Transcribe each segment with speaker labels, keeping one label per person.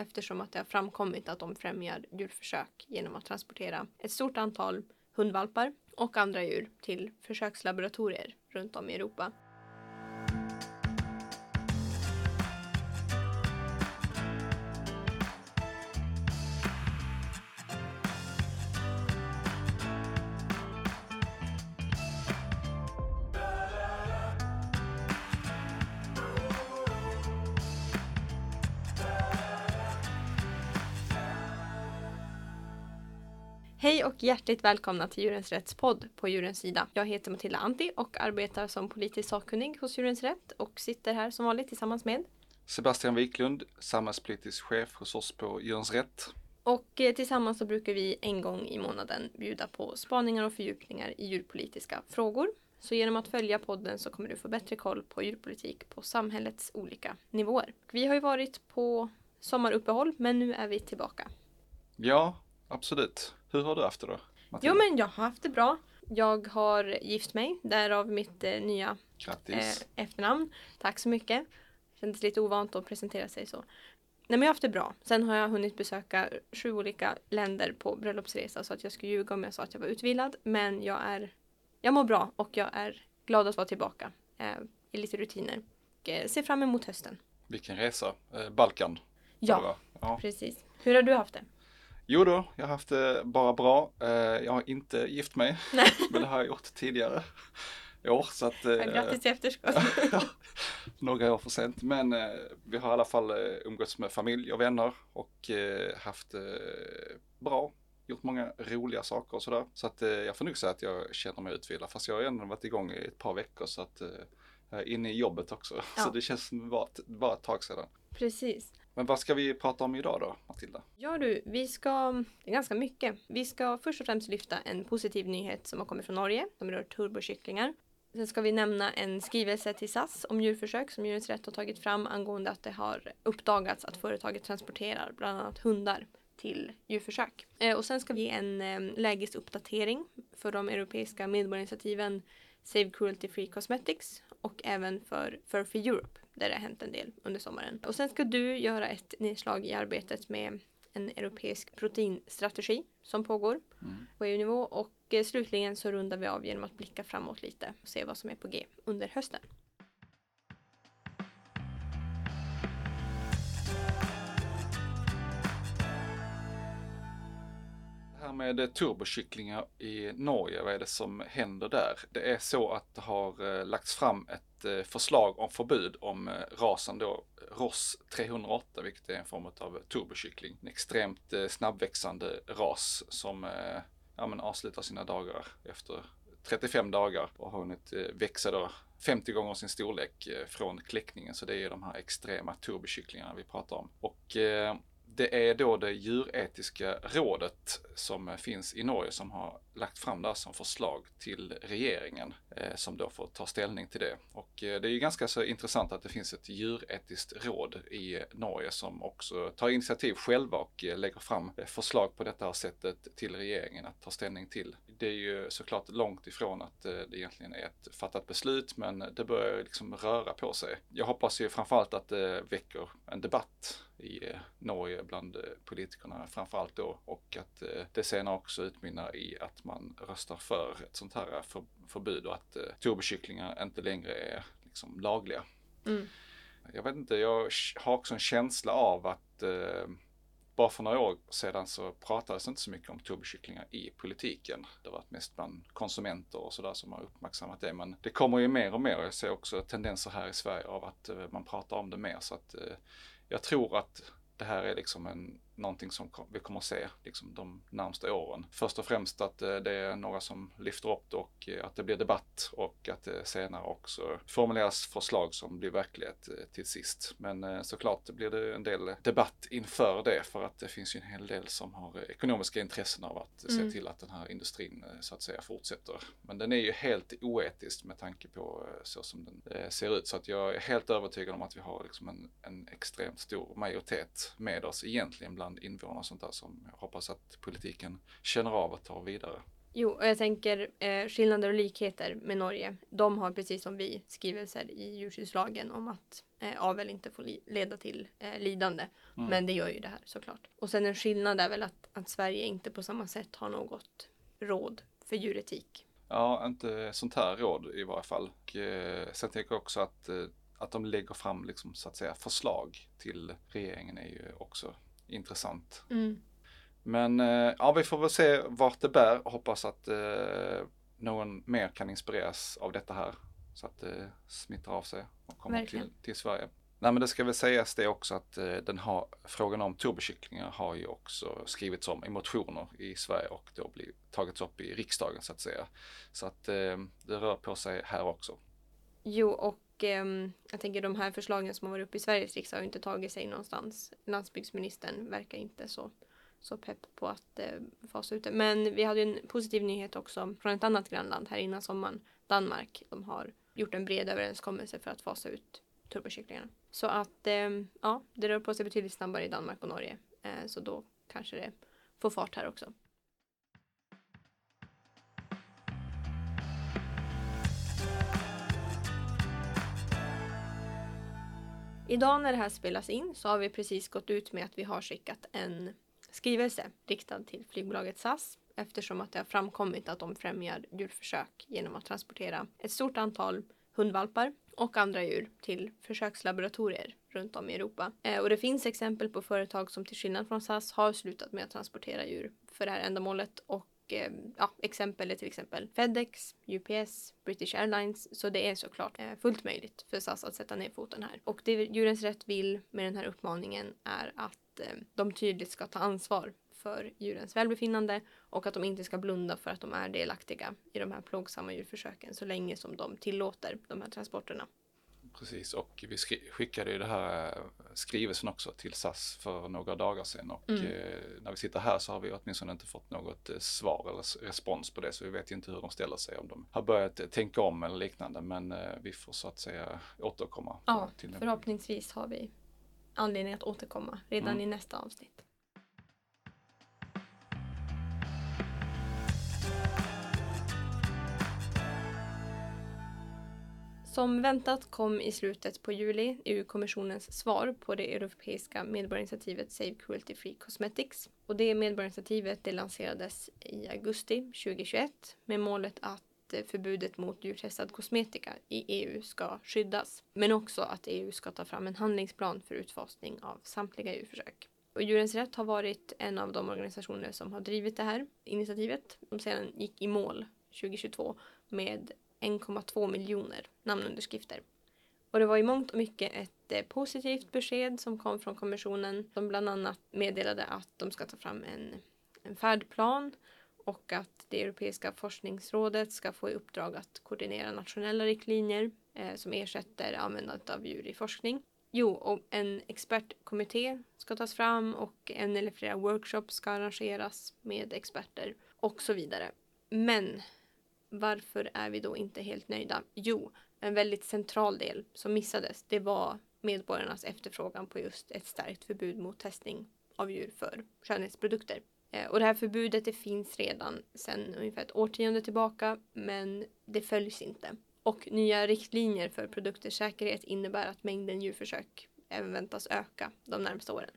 Speaker 1: eftersom att det har framkommit att de främjar djurförsök genom att transportera ett stort antal hundvalpar och andra djur till försökslaboratorier runt om i Europa. Hej och hjärtligt välkomna till Djurens Rätts podd på Djurens Sida. Jag heter Matilda Anti och arbetar som politisk sakkunnig hos Djurens Rätt och sitter här som vanligt tillsammans med
Speaker 2: Sebastian Wiklund, samhällspolitisk chef hos oss på Djurens Rätt.
Speaker 1: Och eh, tillsammans så brukar vi en gång i månaden bjuda på spaningar och fördjupningar i djurpolitiska frågor. Så genom att följa podden så kommer du få bättre koll på djurpolitik på samhällets olika nivåer. Vi har ju varit på sommaruppehåll men nu är vi tillbaka.
Speaker 2: Ja, absolut. Hur har du haft det då? Matilda?
Speaker 1: Jo men jag har haft det bra. Jag har gift mig, därav mitt eh, nya eh, efternamn. Tack så mycket. Kändes lite ovant att presentera sig så. Nej men jag har haft det bra. Sen har jag hunnit besöka sju olika länder på bröllopsresa så att jag skulle ljuga om jag sa att jag var utvilad. Men jag är jag mår bra och jag är glad att vara tillbaka eh, i lite rutiner. Och eh, ser fram emot hösten.
Speaker 2: Vilken resa. Eh, Balkan.
Speaker 1: Ja,
Speaker 2: ja.
Speaker 1: precis. Hur har du haft det?
Speaker 2: Jo då, jag har haft det bara bra. Eh, jag har inte gift mig,
Speaker 1: Nej.
Speaker 2: men det har jag gjort tidigare i år. Så att, eh,
Speaker 1: Grattis i efterskott.
Speaker 2: ja, några år för sent. Men eh, vi har i alla fall eh, umgåtts med familj och vänner och eh, haft eh, bra. Gjort många roliga saker och sådär. Så att eh, jag får nog säga att jag känner mig utvilad. Fast jag har ändå varit igång i ett par veckor så att eh, jag är inne i jobbet också.
Speaker 1: Ja.
Speaker 2: Så det känns som bara ett, bara ett tag sedan.
Speaker 1: Precis.
Speaker 2: Men vad ska vi prata om idag då, Matilda?
Speaker 1: Ja du, vi ska, det är ganska mycket. Vi ska först och främst lyfta en positiv nyhet som har kommit från Norge, som rör turbokycklingar. Sen ska vi nämna en skrivelse till SAS om djurförsök som Djurens Rätt har tagit fram angående att det har uppdagats att företaget transporterar bland annat hundar till djurförsök. Eh, och sen ska vi ge en eh, lägesuppdatering för de europeiska medborgarinitiativen Save Cruelty Free Cosmetics och även för Fur for Europe där det har hänt en del under sommaren. Och sen ska du göra ett nedslag i arbetet med en europeisk proteinstrategi som pågår
Speaker 2: Mm.
Speaker 1: på EU-nivå och eh, slutligen så rundar vi av genom att blicka framåt lite och se vad som är på G under hösten.
Speaker 2: Här med eh, turbokycklingar i Norge, vad är det som händer där? Det är så att det har eh, lagts fram ett eh, förslag om förbud om rasen då Ross 308, vilket är en form av turbokyckling. En extremt snabbväxande ras som ja, men avslutar sina dagar efter 35 dagar och har hunnit växa då 50 gånger sin storlek från kläckningen. Så det är de här extrema turbokycklingarna vi pratar om. Och det är då det djuretiska rådet som finns i Norge som har lagt fram det här som förslag till regeringen eh, som då får ta ställning till det. Och eh, det är ju ganska så intressant att det finns ett djuretiskt råd i Norge som också tar initiativ själva och eh, lägger fram eh, förslag på detta här sättet till regeringen att ta ställning till. Det är ju såklart långt ifrån att eh, det egentligen är ett fattat beslut men det börjar liksom röra på sig. Jag hoppas ju framförallt att det väcker en debatt i eh, Norge bland eh, politikerna framförallt då och att eh, det senare också utmynnar i att man röstar för ett sånt här för, förbud och att turbokycklingar inte längre är liksom lagliga.
Speaker 1: Mm.
Speaker 2: Jag vet inte, jag har också en känsla av att bara för några år sedan så pratades inte så mycket om turbokycklingar i politiken. Det har varit mest bland konsumenter och sådär som har uppmärksammat det. Men det kommer ju mer och mer och jag ser också tendenser här i Sverige av att man pratar om det mer. Så att jag tror att det här är liksom en, någonting som vi kommer att se liksom de närmsta åren. Först och främst att eh, det är några som lyfter upp det och eh, att det blir debatt och att det senare också formuleras förslag som blir verklighet eh, till sist. Men eh, såklart blir det en del debatt inför det för att det finns ju en hel del som har eh, ekonomiska intressen av att
Speaker 1: Mm.
Speaker 2: se till att den här industrin eh, så att säga fortsätter. Men den är ju helt oetisk med tanke på eh, så som den eh, ser ut. Så att jag är helt övertygad om att vi har liksom en, en extremt stor majoritet med oss egentligen bland invånare och sånt där som jag hoppas att politiken känner av och tar vidare.
Speaker 1: Jo, och jag tänker eh, skillnader och likheter med Norge. De har precis som vi skrivelser i djurskyddslagen om att eh, avel inte får leda till eh, lidande.
Speaker 2: Mm.
Speaker 1: Men det gör ju det här såklart. Och sen en skillnad är väl att, att Sverige inte på samma sätt har något råd för djuretik.
Speaker 2: Ja, inte sånt här råd i varje fall. Och, eh, sen tänker jag också att, eh, att de lägger fram liksom, så att säga, förslag till regeringen är ju också intressant.
Speaker 1: Mm.
Speaker 2: Men eh, ja, vi får väl se vart det bär. Hoppas att eh, någon mer kan inspireras av detta här. Så att det smittar av sig och kommer till, till Sverige. Nej men det ska väl sägas det också att eh, den har, frågan om turbokycklingar har ju också skrivits om i motioner i Sverige och då blivit, tagits upp i riksdagen så att säga. Så att eh, det rör på sig här också.
Speaker 1: Jo, och eh, jag tänker de här förslagen som har varit uppe i Sveriges riksdag har inte tagit sig någonstans. Landsbygdsministern verkar inte så, så pepp på att eh, fasa ut det. Men vi hade en positiv nyhet också från ett annat grannland här innan sommaren. Danmark. De har gjort en bred överenskommelse för att fasa ut turbokycklingarna. Så att eh, ja, det rör på sig betydligt snabbare i Danmark och Norge. Eh, så då kanske det får fart här också. Idag när det här spelas in så har vi precis gått ut med att vi har skickat en skrivelse riktad till flygbolaget SAS eftersom att det har framkommit att de främjar djurförsök genom att transportera ett stort antal hundvalpar och andra djur till försökslaboratorier runt om i Europa. Eh, och det finns exempel på företag som till skillnad från SAS har slutat med att transportera djur för det här ändamålet och eh, ja, exempel är till exempel Fedex, UPS, British Airlines. Så det är såklart eh, fullt möjligt för SAS att sätta ner foten här. Och det Djurens Rätt vill med den här uppmaningen är att eh, de tydligt ska ta ansvar för djurens välbefinnande och att de inte ska blunda för att de är delaktiga i de här plågsamma djurförsöken så länge som de tillåter de här transporterna.
Speaker 2: Precis, och vi skickade ju det här eh, skrivelsen också till SAS för några dagar sedan och
Speaker 1: Mm.
Speaker 2: eh, när vi sitter här så har vi åtminstone inte fått något eh, svar eller respons på det så vi vet ju inte hur de ställer sig om de har börjat tänka om eller liknande men vi får så att säga återkomma
Speaker 1: Ja,
Speaker 2: till
Speaker 1: förhoppningsvis har vi anledning att återkomma redan
Speaker 2: Mm.
Speaker 1: i nästa avsnitt. Som väntat kom i slutet på juli EU-kommissionens svar på det europeiska medborgarinitiativet Save Cruelty Free Cosmetics. Och det medborgarinitiativet det lanserades i augusti 2021 med målet att eh, förbudet mot djurtestad kosmetika i EU ska skyddas. Men också att EU ska ta fram en handlingsplan för utfasning av samtliga djurförsök. Och Djurens Rätt har varit en av de organisationer som har drivit det här initiativet. De sedan gick i mål 2022 med 1,2 miljoner namnunderskrifter. Och det var i mångt och mycket ett eh, positivt besked som kom från kommissionen som bland annat meddelade att de ska ta fram en, en färdplan och att det europeiska forskningsrådet ska få i uppdrag att koordinera nationella riktlinjer eh, som ersätter användandet av djur i forskning. Jo, och en expertkommitté ska tas fram och en eller flera workshops ska arrangeras med experter och så vidare. Men varför är vi då inte helt nöjda? Jo, en väldigt central del som missades, det var medborgarnas efterfrågan på just ett starkt förbud mot testning av djur för skönhetsprodukter. Eh, och det här förbudet det finns redan sedan ungefär ett årtionde tillbaka men det följs inte. Och nya riktlinjer för produkters säkerhet innebär att mängden djurförsök även väntas öka de närmaste åren.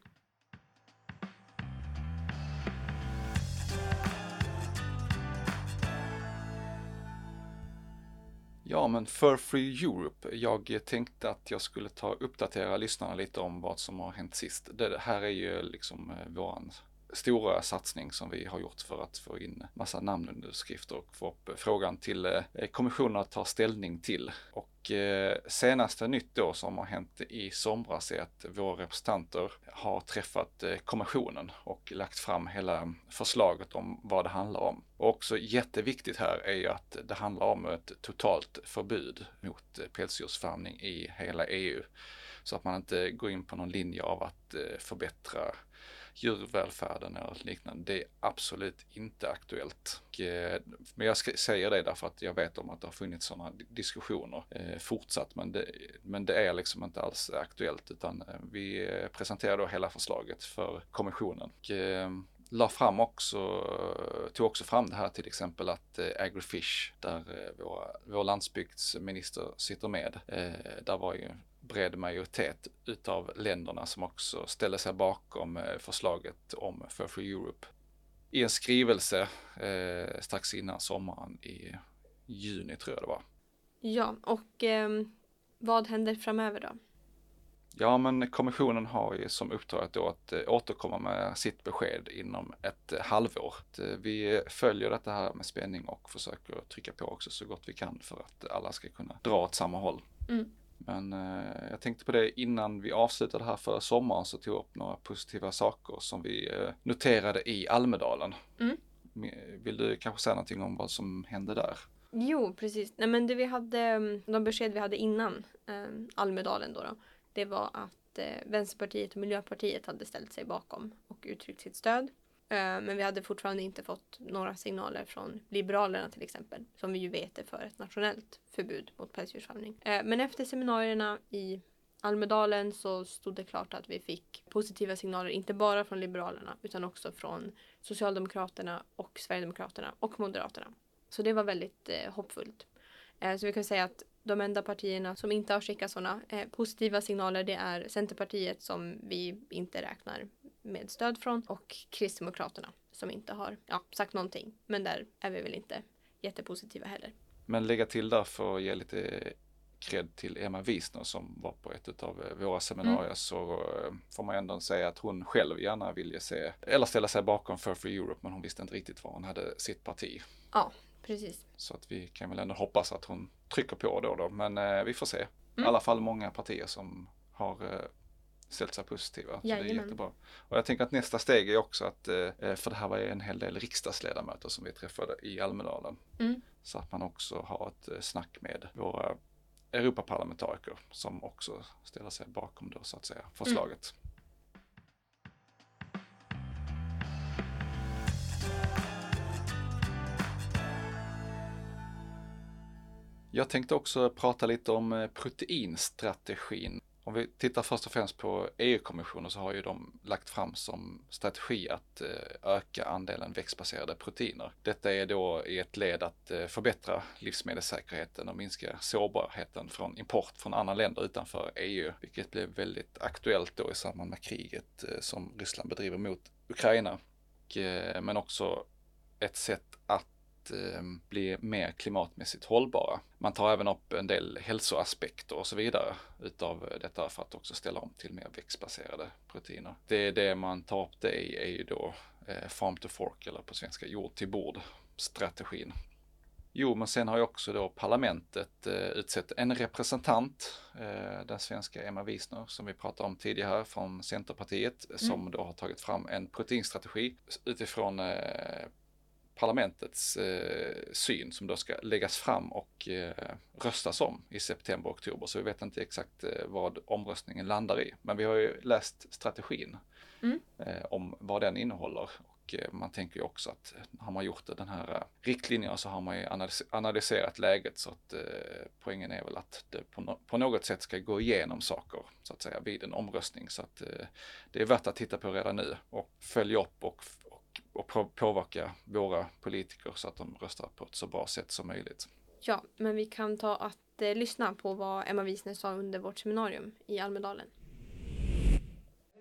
Speaker 2: Ja, men för Free Europe. Jag tänkte att jag skulle ta uppdatera lyssnarna lite om vad som har hänt sist. Det här är ju liksom eh, våran stora satsning som vi har gjort för att få in massa namnunderskrifter och få upp frågan till eh, kommissionen att ta ställning till. Och eh, senaste nytt då som har hänt i somras är att våra representanter har träffat eh, kommissionen och lagt fram hela förslaget om vad det handlar om. Och också jätteviktigt här är ju att det handlar om ett totalt förbud mot pälsdjursfarmning i hela EU. Så att man inte går in på någon linje av att förbättra djurvälfärden eller liknande. Det är absolut inte aktuellt. Eh, men jag säger det därför att jag vet om att det har funnits sådana diskussioner eh, fortsatt. Men det, men det är liksom inte alls aktuellt utan eh, vi presenterar då hela förslaget för kommissionen. La fram också, tog också fram det här till exempel att Agrifish, där vår, vår landsbygdsminister sitter med, eh, där var ju bred majoritet utav länderna som också ställer sig bakom eh, förslaget om för Free Europe. I en skrivelse eh, strax innan sommaren i juni tror jag det var.
Speaker 1: Ja, och eh, vad händer framöver då?
Speaker 2: Ja, men kommissionen har ju som uppdrag då att eh, återkomma med sitt besked inom ett eh, halvår. Vi följer detta här med spänning och försöker trycka på också så gott vi kan för att alla ska kunna dra åt samma håll.
Speaker 1: Mm.
Speaker 2: Men eh, jag tänkte på det innan vi avslutade här förra sommaren så tog jag upp några positiva saker som vi eh, noterade i Almedalen.
Speaker 1: Mm.
Speaker 2: Vill du kanske säga någonting om vad som hände där?
Speaker 1: Jo, precis. Nej, men det vi hade, mm, de besked vi hade innan eh, Almedalen då, då det var att eh, Vänsterpartiet och Miljöpartiet hade ställt sig bakom och uttryckt sitt stöd. Eh, men vi hade fortfarande inte fått några signaler från Liberalerna till exempel, som vi ju vet är för ett nationellt förbud mot pälsdjursfarmning. Eh, men efter seminarierna i Almedalen så stod det klart att vi fick positiva signaler, inte bara från Liberalerna utan också från Socialdemokraterna och Sverigedemokraterna och Moderaterna. Så det var väldigt eh, hoppfullt. Så vi kan säga att de enda partierna som inte har skickat sådana positiva signaler det är Centerpartiet som vi inte räknar med stöd från och Kristdemokraterna som inte har ja, sagt någonting. Men där är vi väl inte jättepositiva heller.
Speaker 2: Men lägga till där för att ge lite cred till Emma Wiesner som var på ett av eh, våra seminarier mm. så eh, får man ändå säga att hon själv gärna ville se eller ställa sig bakom For Free Europe men hon visste inte riktigt var hon hade sitt parti.
Speaker 1: Ja, precis.
Speaker 2: Så att vi kan väl ändå hoppas att hon trycker på då då men eh, vi får se. Mm. I alla fall många partier som har eh, ställt sig positiva. Så det är jättebra. Och jag tänker att nästa steg är också att, eh, för det här var en hel del riksdagsledamöter som vi träffade i Almedalen.
Speaker 1: Mm.
Speaker 2: Så att man också har ett eh, snack med våra Europaparlamentariker som också ställer sig bakom då så att säga förslaget. Mm. Jag tänkte också prata lite om eh, proteinstrategin. Om vi tittar först och främst på EU-kommissionen så har ju de lagt fram som strategi att eh, öka andelen växtbaserade proteiner. Detta är då i ett led att eh, förbättra livsmedelssäkerheten och minska sårbarheten från import från andra länder utanför EU, vilket blev väldigt aktuellt då i samband med kriget eh, som Ryssland bedriver mot Ukraina. Men också ett sätt att eh, bli mer klimatmässigt hållbara. Man tar även upp en del hälsoaspekter och så vidare utav detta för att också ställa om till mer växtbaserade proteiner. Det är det man tar upp det i är ju då eh, farm to fork eller på svenska jord till bord strategin. Jo, men sen har ju också då parlamentet eh, utsett en representant, eh, den svenska Emma Wiesner som vi pratade om tidigare från Centerpartiet, mm. som då har tagit fram en proteinstrategi utifrån eh, parlamentets eh, syn som då ska läggas fram och eh, röstas om i september och oktober. Så vi vet inte exakt eh, vad omröstningen landar i. Men vi har ju läst strategin mm. Eh, om vad den innehåller. Och eh, man tänker ju också att har man gjort den här eh, riktlinjerna så har man ju analyserat läget så att poängen är väl att det på, no på, något sätt ska gå igenom saker så att säga vid en omröstning. Så att det är värt att titta på redan nu och följa upp och och påverka våra politiker så att de röstar på ett så bra sätt som möjligt.
Speaker 1: Ja, men vi kan ta att eh, lyssna på vad Emma Wiesner sa under vårt seminarium i Almedalen.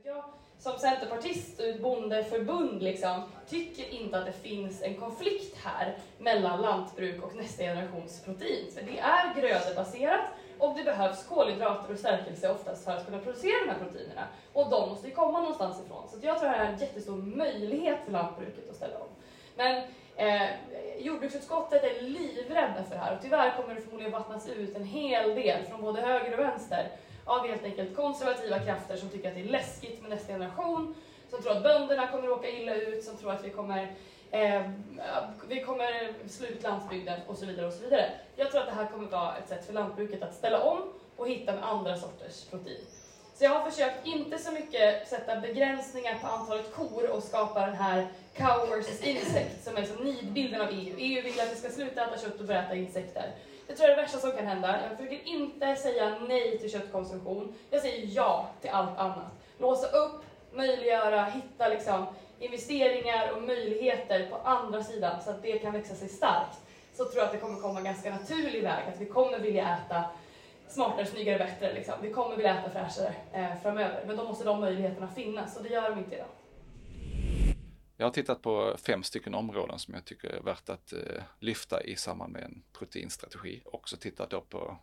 Speaker 3: Jag som centerpartist och ett bondeförbund liksom, tycker inte att det finns en konflikt här mellan lantbruk och nästa generations protein. För det är grödebaserat och det behövs kolhydrater och stärkelse oftast för att kunna producera de här proteinerna. Och de måste ju komma någonstans ifrån. Så jag tror att det här är en jättestor möjlighet för lantbruket att ställa om. Men eh, jordbruksutskottet är livrädda för det här och tyvärr kommer det förmodligen vattnas ut en hel del från både höger och vänster av helt enkelt konservativa krafter som tycker att det är läskigt med nästa generation, som tror att bönderna kommer att åka illa ut, som tror att vi kommer Eh, vi kommer slå ut landsbygden och så vidare. och så vidare. Jag tror att det här kommer vara ett sätt för lantbruket att ställa om och hitta andra sorters protein. Så jag har försökt inte så mycket sätta begränsningar på antalet kor och skapa den här cow versus insect som är som nidbilden av EU. EU vill att vi ska sluta äta kött och börja äta insekter. Det tror jag är det värsta som kan hända. Jag försöker inte säga nej till köttkonsumtion. Jag säger ja till allt annat. Låsa upp, möjliggöra, hitta liksom investeringar och möjligheter på andra sidan så att det kan växa sig starkt så tror jag att det kommer komma en ganska naturlig väg att vi kommer vilja äta smartare, snyggare, bättre. Liksom. Vi kommer vilja äta fräschare eh, framöver men då måste de möjligheterna finnas och det gör de inte idag.
Speaker 2: Jag har tittat på fem stycken områden som jag tycker är värt att eh, lyfta i samband med en proteinstrategi. Också tittat då på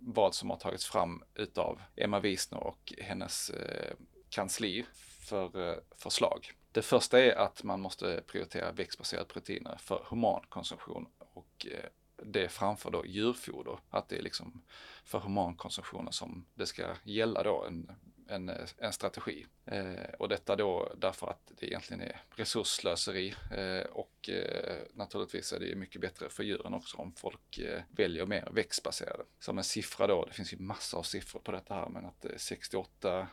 Speaker 2: vad som har tagits fram utav Emma Wiesner och hennes eh, kansli för eh, förslag. Det första är att man måste prioritera växtbaserade proteiner för humankonsumtion och eh, det framför då djurfoder, att det är liksom för humankonsumtionen som det ska gälla då en, en, en strategi. Eh, och detta då därför att det egentligen är resursslöseri eh, och eh, naturligtvis är det mycket bättre för djuren också om folk eh, väljer mer växtbaserade. Som en siffra då, det finns ju massor av siffror på detta här, men att eh, 68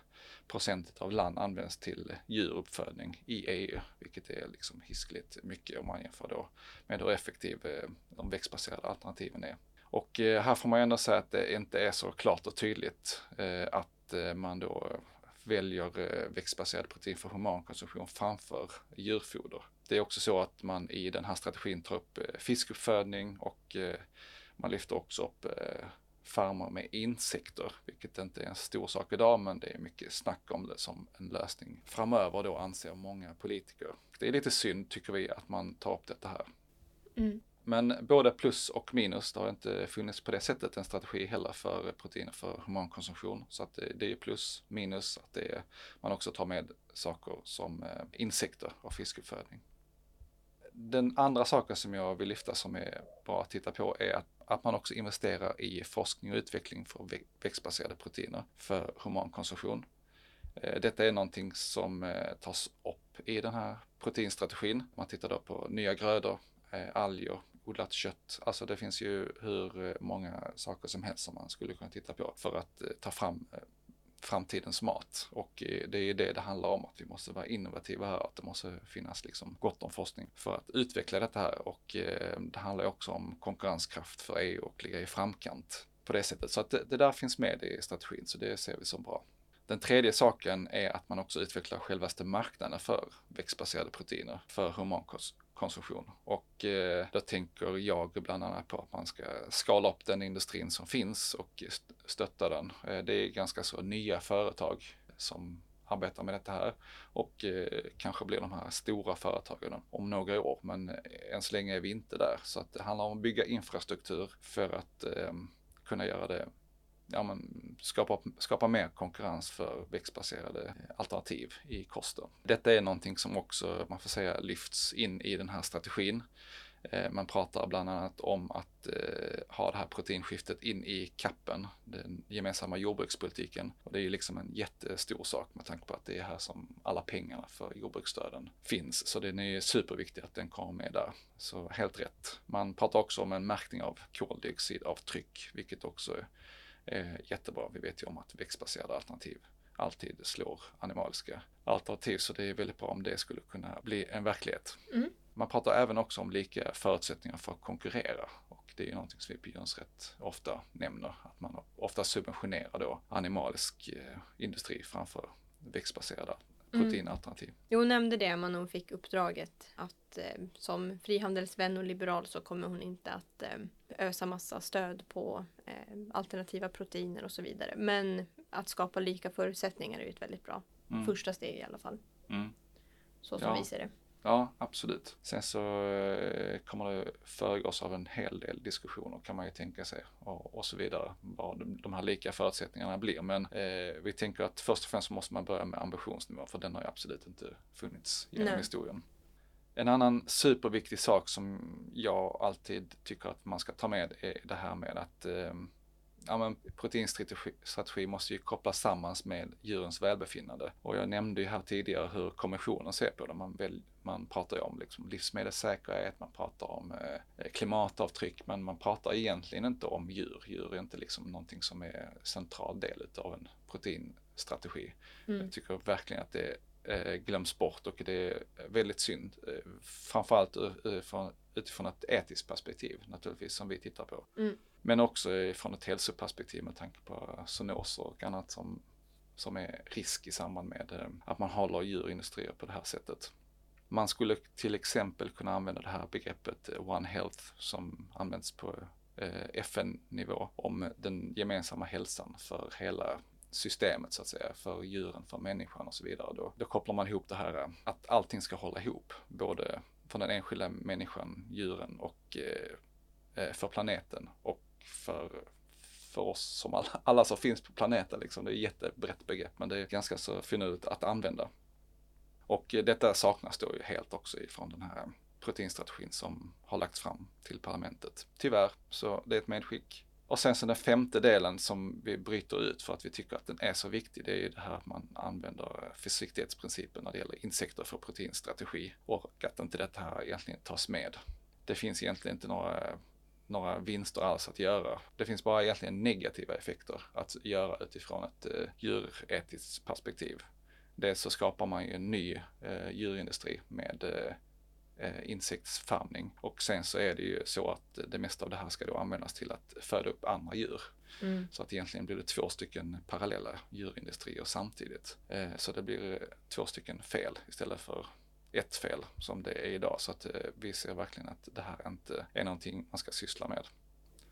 Speaker 2: procentet av land används till djuruppfödning i EU, vilket är liksom hiskligt mycket om man jämför då med hur effektiv eh, de växtbaserade alternativen är. Och eh, här får man ju ändå säga att det inte är så klart och tydligt eh, att man då väljer växtbaserad protein för humankonsumtion framför djurfoder. Det är också så att man i den här strategin tar upp fiskuppfödning och man lyfter också upp farmar med insekter, vilket inte är en stor sak idag, men det är mycket snack om det som en lösning framöver då anser många politiker. Det är lite synd tycker vi att man tar upp detta här. Mm. Men både plus och minus, det har inte funnits på det sättet en strategi heller för proteiner för humankonsumtion. Så att det, det är plus, minus att det är, man också tar med saker som eh, insekter och fiskuppfödning. Den andra saken som jag vill lyfta som är bra att titta på är att att man också investerar i forskning och utveckling för växtbaserade proteiner för humankonsumtion. Eh, detta är någonting som eh, tas upp i den här proteinstrategin. Man tittar då på nya grödor, eh, alger, odlat kött. Alltså det finns ju hur många saker som helst som man skulle kunna titta på för att ta fram framtidens mat. Och eh, det är det det handlar om, att vi måste vara innovativa här, att det måste finnas liksom gott om forskning för att utveckla detta här. Och eh, det handlar också om konkurrenskraft för EU och ligga i framkant på det sättet. Så att det, det där finns med i strategin, så det ser vi som bra. Den tredje saken är att man också utvecklar självaste marknaden för växtbaserade proteiner för humankost konsumtion. Och eh, då tänker jag bland annat på att man ska skala upp den industrin som finns och stötta den. Eh, det är ganska så nya företag som arbetar med detta här och eh, kanske blir de här stora företagen om några år. Men eh, än så länge är vi inte där så att det handlar om att bygga infrastruktur för att eh, kunna göra det ja, men, skapa, skapa mer konkurrens för växtbaserade alternativ i kosten. Detta är någonting som också, man får säga, lyfts in i den här strategin. Eh, man pratar bland annat om att eh, ha det här proteinskiftet in i kappen, den gemensamma jordbrukspolitiken. Och det är ju liksom en jättestor sak med tanke på att det är här som alla pengarna för jordbruksstöden finns. Så det är superviktigt att den kommer med där. Så helt rätt. Man pratar också om en märkning av koldioxidavtryck, vilket också eh, jättebra. Vi vet ju om att växtbaserade alternativ alltid slår animaliska alternativ så det är väldigt bra om det skulle kunna bli en verklighet. Mm. Man pratar även också om lika förutsättningar för att konkurrera och det är ju någonting som vi på Djurens Rätt ofta nämner att man ofta subventionerar då animalisk eh, industri framför växtbaserade. Proteinalternativ. Mm.
Speaker 1: Jo, hon nämnde det när hon fick uppdraget att eh, som frihandelsvän och liberal så kommer hon inte att eh, ösa massa stöd på eh, alternativa proteiner och så vidare. Men att skapa lika förutsättningar är ju ett väldigt bra mm. första steg i alla fall. Mm. Så som ja. vi ser det.
Speaker 2: Ja, absolut. Sen så eh, kommer det föregås av en hel del diskussioner kan man ju tänka sig och, och så vidare. Vad de här lika förutsättningarna blir. Men eh, vi tänker att först och främst måste man börja med ambitionsnivån för den har ju absolut inte funnits genom Nej. historien. En annan superviktig sak som jag alltid tycker att man ska ta med är det här med att eh, ja, men proteinstrategi måste ju kopplas samman med djurens välbefinnande. Och jag nämnde ju här tidigare hur kommissionen ser på det. Man, väl, man pratar ju om liksom livsmedelssäkerhet, man pratar om eh, klimatavtryck, men man pratar egentligen inte om djur. Djur är inte liksom någonting som är central del av en proteinstrategi. Mm. Jag tycker verkligen att det eh, glöms bort och det är väldigt synd. Eh, framförallt utifrån, utifrån ett etiskt perspektiv naturligtvis som vi tittar på. Mm. Men också från ett hälsoperspektiv med tanke på zoonoser och annat som, som är risk i samband med eh, att man håller djurindustrier på det här sättet. Man skulle till exempel kunna använda det här begreppet eh, One Health som används på eh, FN-nivå om den gemensamma hälsan för hela systemet så att säga, för djuren, för människan och så vidare. Då, då kopplar man ihop det här eh, att allting ska hålla ihop, både för den enskilda människan, djuren och eh, för planeten och för, för oss som alla, alla som finns på planeten. Liksom. Det är ett jättebrett begrepp men det är ganska så finurligt att använda. Och detta saknas då ju helt också ifrån den här proteinstrategin som har lagts fram till parlamentet. Tyvärr, så det är ett medskick. Och sen så den femte delen som vi bryter ut för att vi tycker att den är så viktig, det är ju det här att man använder eh, försiktighetsprincipen när det gäller insekter för proteinstrategi och att inte detta här egentligen tas med. Det finns egentligen inte några, några vinster alls att göra. Det finns bara egentligen negativa effekter att göra utifrån ett eh, djuretiskt perspektiv. Dels så skapar man ju en ny uh, djurindustri med uh, eh, insektsfarmning. Och sen så är det ju så att det mesta av det här ska då användas till att föda upp andra djur. Mm. Så att egentligen blir det två stycken parallella djurindustrier samtidigt. Eh, så det blir två stycken fel istället för ett fel som det är idag. Så att eh, vi ser verkligen att det här inte är någonting man ska syssla med.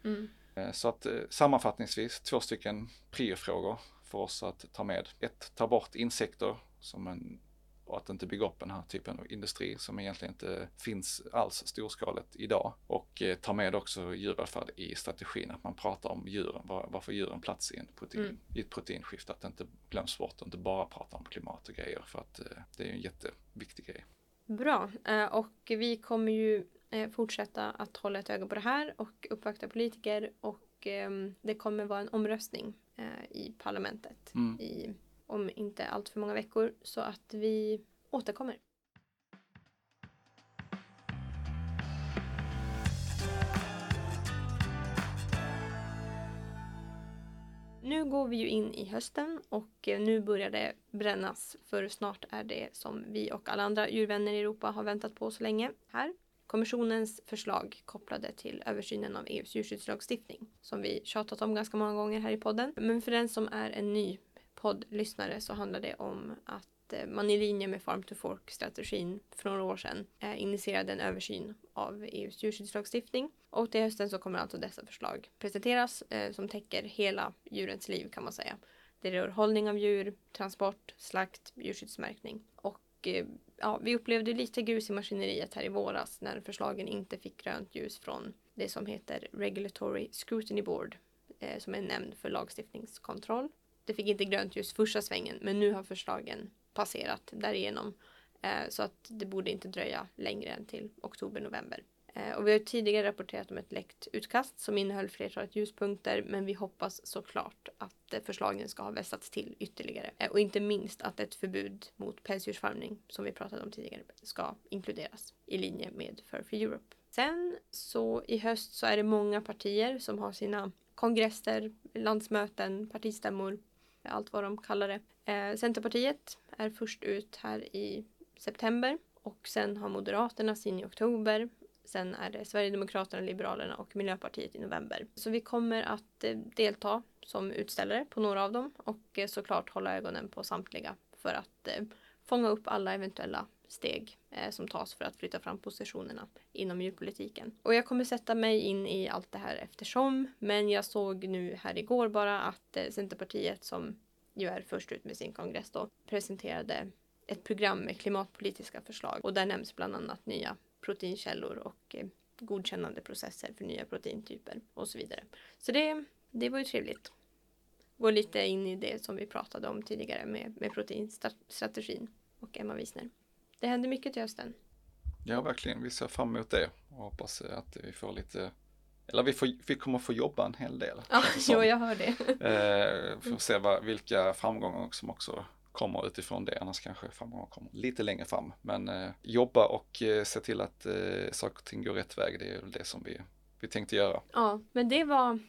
Speaker 2: Mm. Eh, så att eh, sammanfattningsvis två stycken priofrågor för oss att ta med. Ett, ta bort insekter som en och att inte bygga upp den här typen av industri som egentligen inte finns alls storskaligt idag. Och eh, ta med också djurvälfärd i strategin, att man pratar om djuren, var, varför djuren plats i, en protein, mm. i ett proteinskifte, att det inte glöms bort och inte bara prata om klimat och grejer för att eh, det är en jätteviktig grej.
Speaker 1: Bra, eh, och vi kommer ju eh, fortsätta att hålla ett öga på det här och uppvakta politiker och ehm, det kommer vara en omröstning i parlamentet mm. i om inte allt för många veckor så att vi återkommer. Nu går vi ju in i hösten och nu börjar det brännas för snart är det som vi och alla andra djurvänner i Europa har väntat på så länge här. Kommissionens förslag kopplade till översynen av EUs djurskyddslagstiftning som vi tjatat om ganska många gånger här i podden. Men för den som är en ny poddlyssnare så handlar det om att eh, man i linje med Farm to Fork-strategin för några år sedan eh, initierade en översyn av EUs djurskyddslagstiftning. Och till hösten så kommer alltså dessa förslag presenteras eh, som täcker hela djurens liv kan man säga. Det rör hållning av djur, transport, slakt, djurskyddsmärkning. Och Eh, ja, vi upplevde lite grus i maskineriet här i våras när förslagen inte fick grönt ljus från det som heter Regulatory Scrutiny Board eh, som är en nämnd för lagstiftningskontroll det fick inte grönt ljus första svängen men nu har förslagen passerat därigenom. Eh, så att det borde inte dröja längre än till oktober-november. Eh, och vi har tidigare rapporterat om ett läckt utkast som innehöll flertalet ljuspunkter men vi hoppas såklart att eh, förslagen ska ha vässats till ytterligare. Eh, och inte minst att ett förbud mot pälsdjursfarmning som vi pratade om tidigare ska inkluderas i linje med Fur for Europe. Sen så i höst så är det många partier som har sina kongresser, landsmöten, partistämmor allt vad de kallar det. Eh, Centerpartiet är först ut här i september och sen har Moderaterna sin i oktober. Sen är det Sverigedemokraterna, Liberalerna och Miljöpartiet i november. Så vi kommer att eh, delta som utställare på några av dem och eh, såklart hålla ögonen på samtliga för att eh, fånga upp alla eventuella steg som tas för att flytta fram positionerna inom djurpolitiken. Och jag kommer sätta mig in i allt det här eftersom, men jag såg nu här igår bara att Centerpartiet som ju är först ut med sin kongress då presenterade ett program med klimatpolitiska förslag och där nämns bland annat nya proteinkällor och eh, godkännande processer för nya proteintyper och så vidare. Så det, det var ju trevligt. Gå lite in i det som vi pratade om tidigare med, med proteinstrategin och Emma Wiesner det händer mycket till hösten.
Speaker 2: Ja, verkligen. Vi ser fram emot det och hoppas att vi får lite eller vi, får, vi kommer få jobba en hel del.
Speaker 1: Ja, jo, jag hör det.
Speaker 2: eh, får se vad, vilka framgångar som också kommer utifrån det. Annars kanske framgångar kommer lite längre fram. Men eh, jobba och eh, se till att eh, saker och ting går rätt väg. Det är det som vi, vi tänkte göra.
Speaker 1: Ja, men det var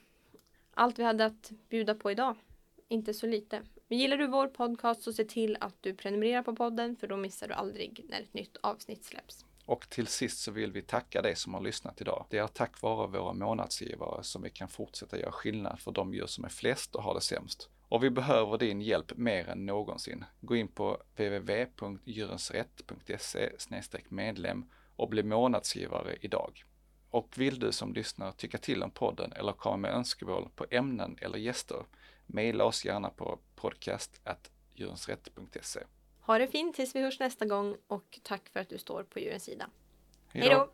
Speaker 1: allt vi hade att bjuda på idag. Inte så lite. Men gillar du vår podcast så se till att du prenumererar på podden för då missar du aldrig när ett nytt avsnitt släpps.
Speaker 2: Och till sist så vill vi tacka dig som har lyssnat idag. Det är tack vare våra månadsgivare som vi kan fortsätta göra skillnad för de djur som är flest och har det sämst Och vi behöver din hjälp mer än någonsin. Gå in på www.djurensrätt.se medlem och bli månadsgivare idag. Och vill du som lyssnar tycka till om podden eller komma med önskemål på ämnen eller gäster, mejla oss gärna på podcast.djurensrätt.se.
Speaker 1: Ha det fint tills vi hörs nästa gång och tack för att du står på djurens sida.
Speaker 2: Hej då!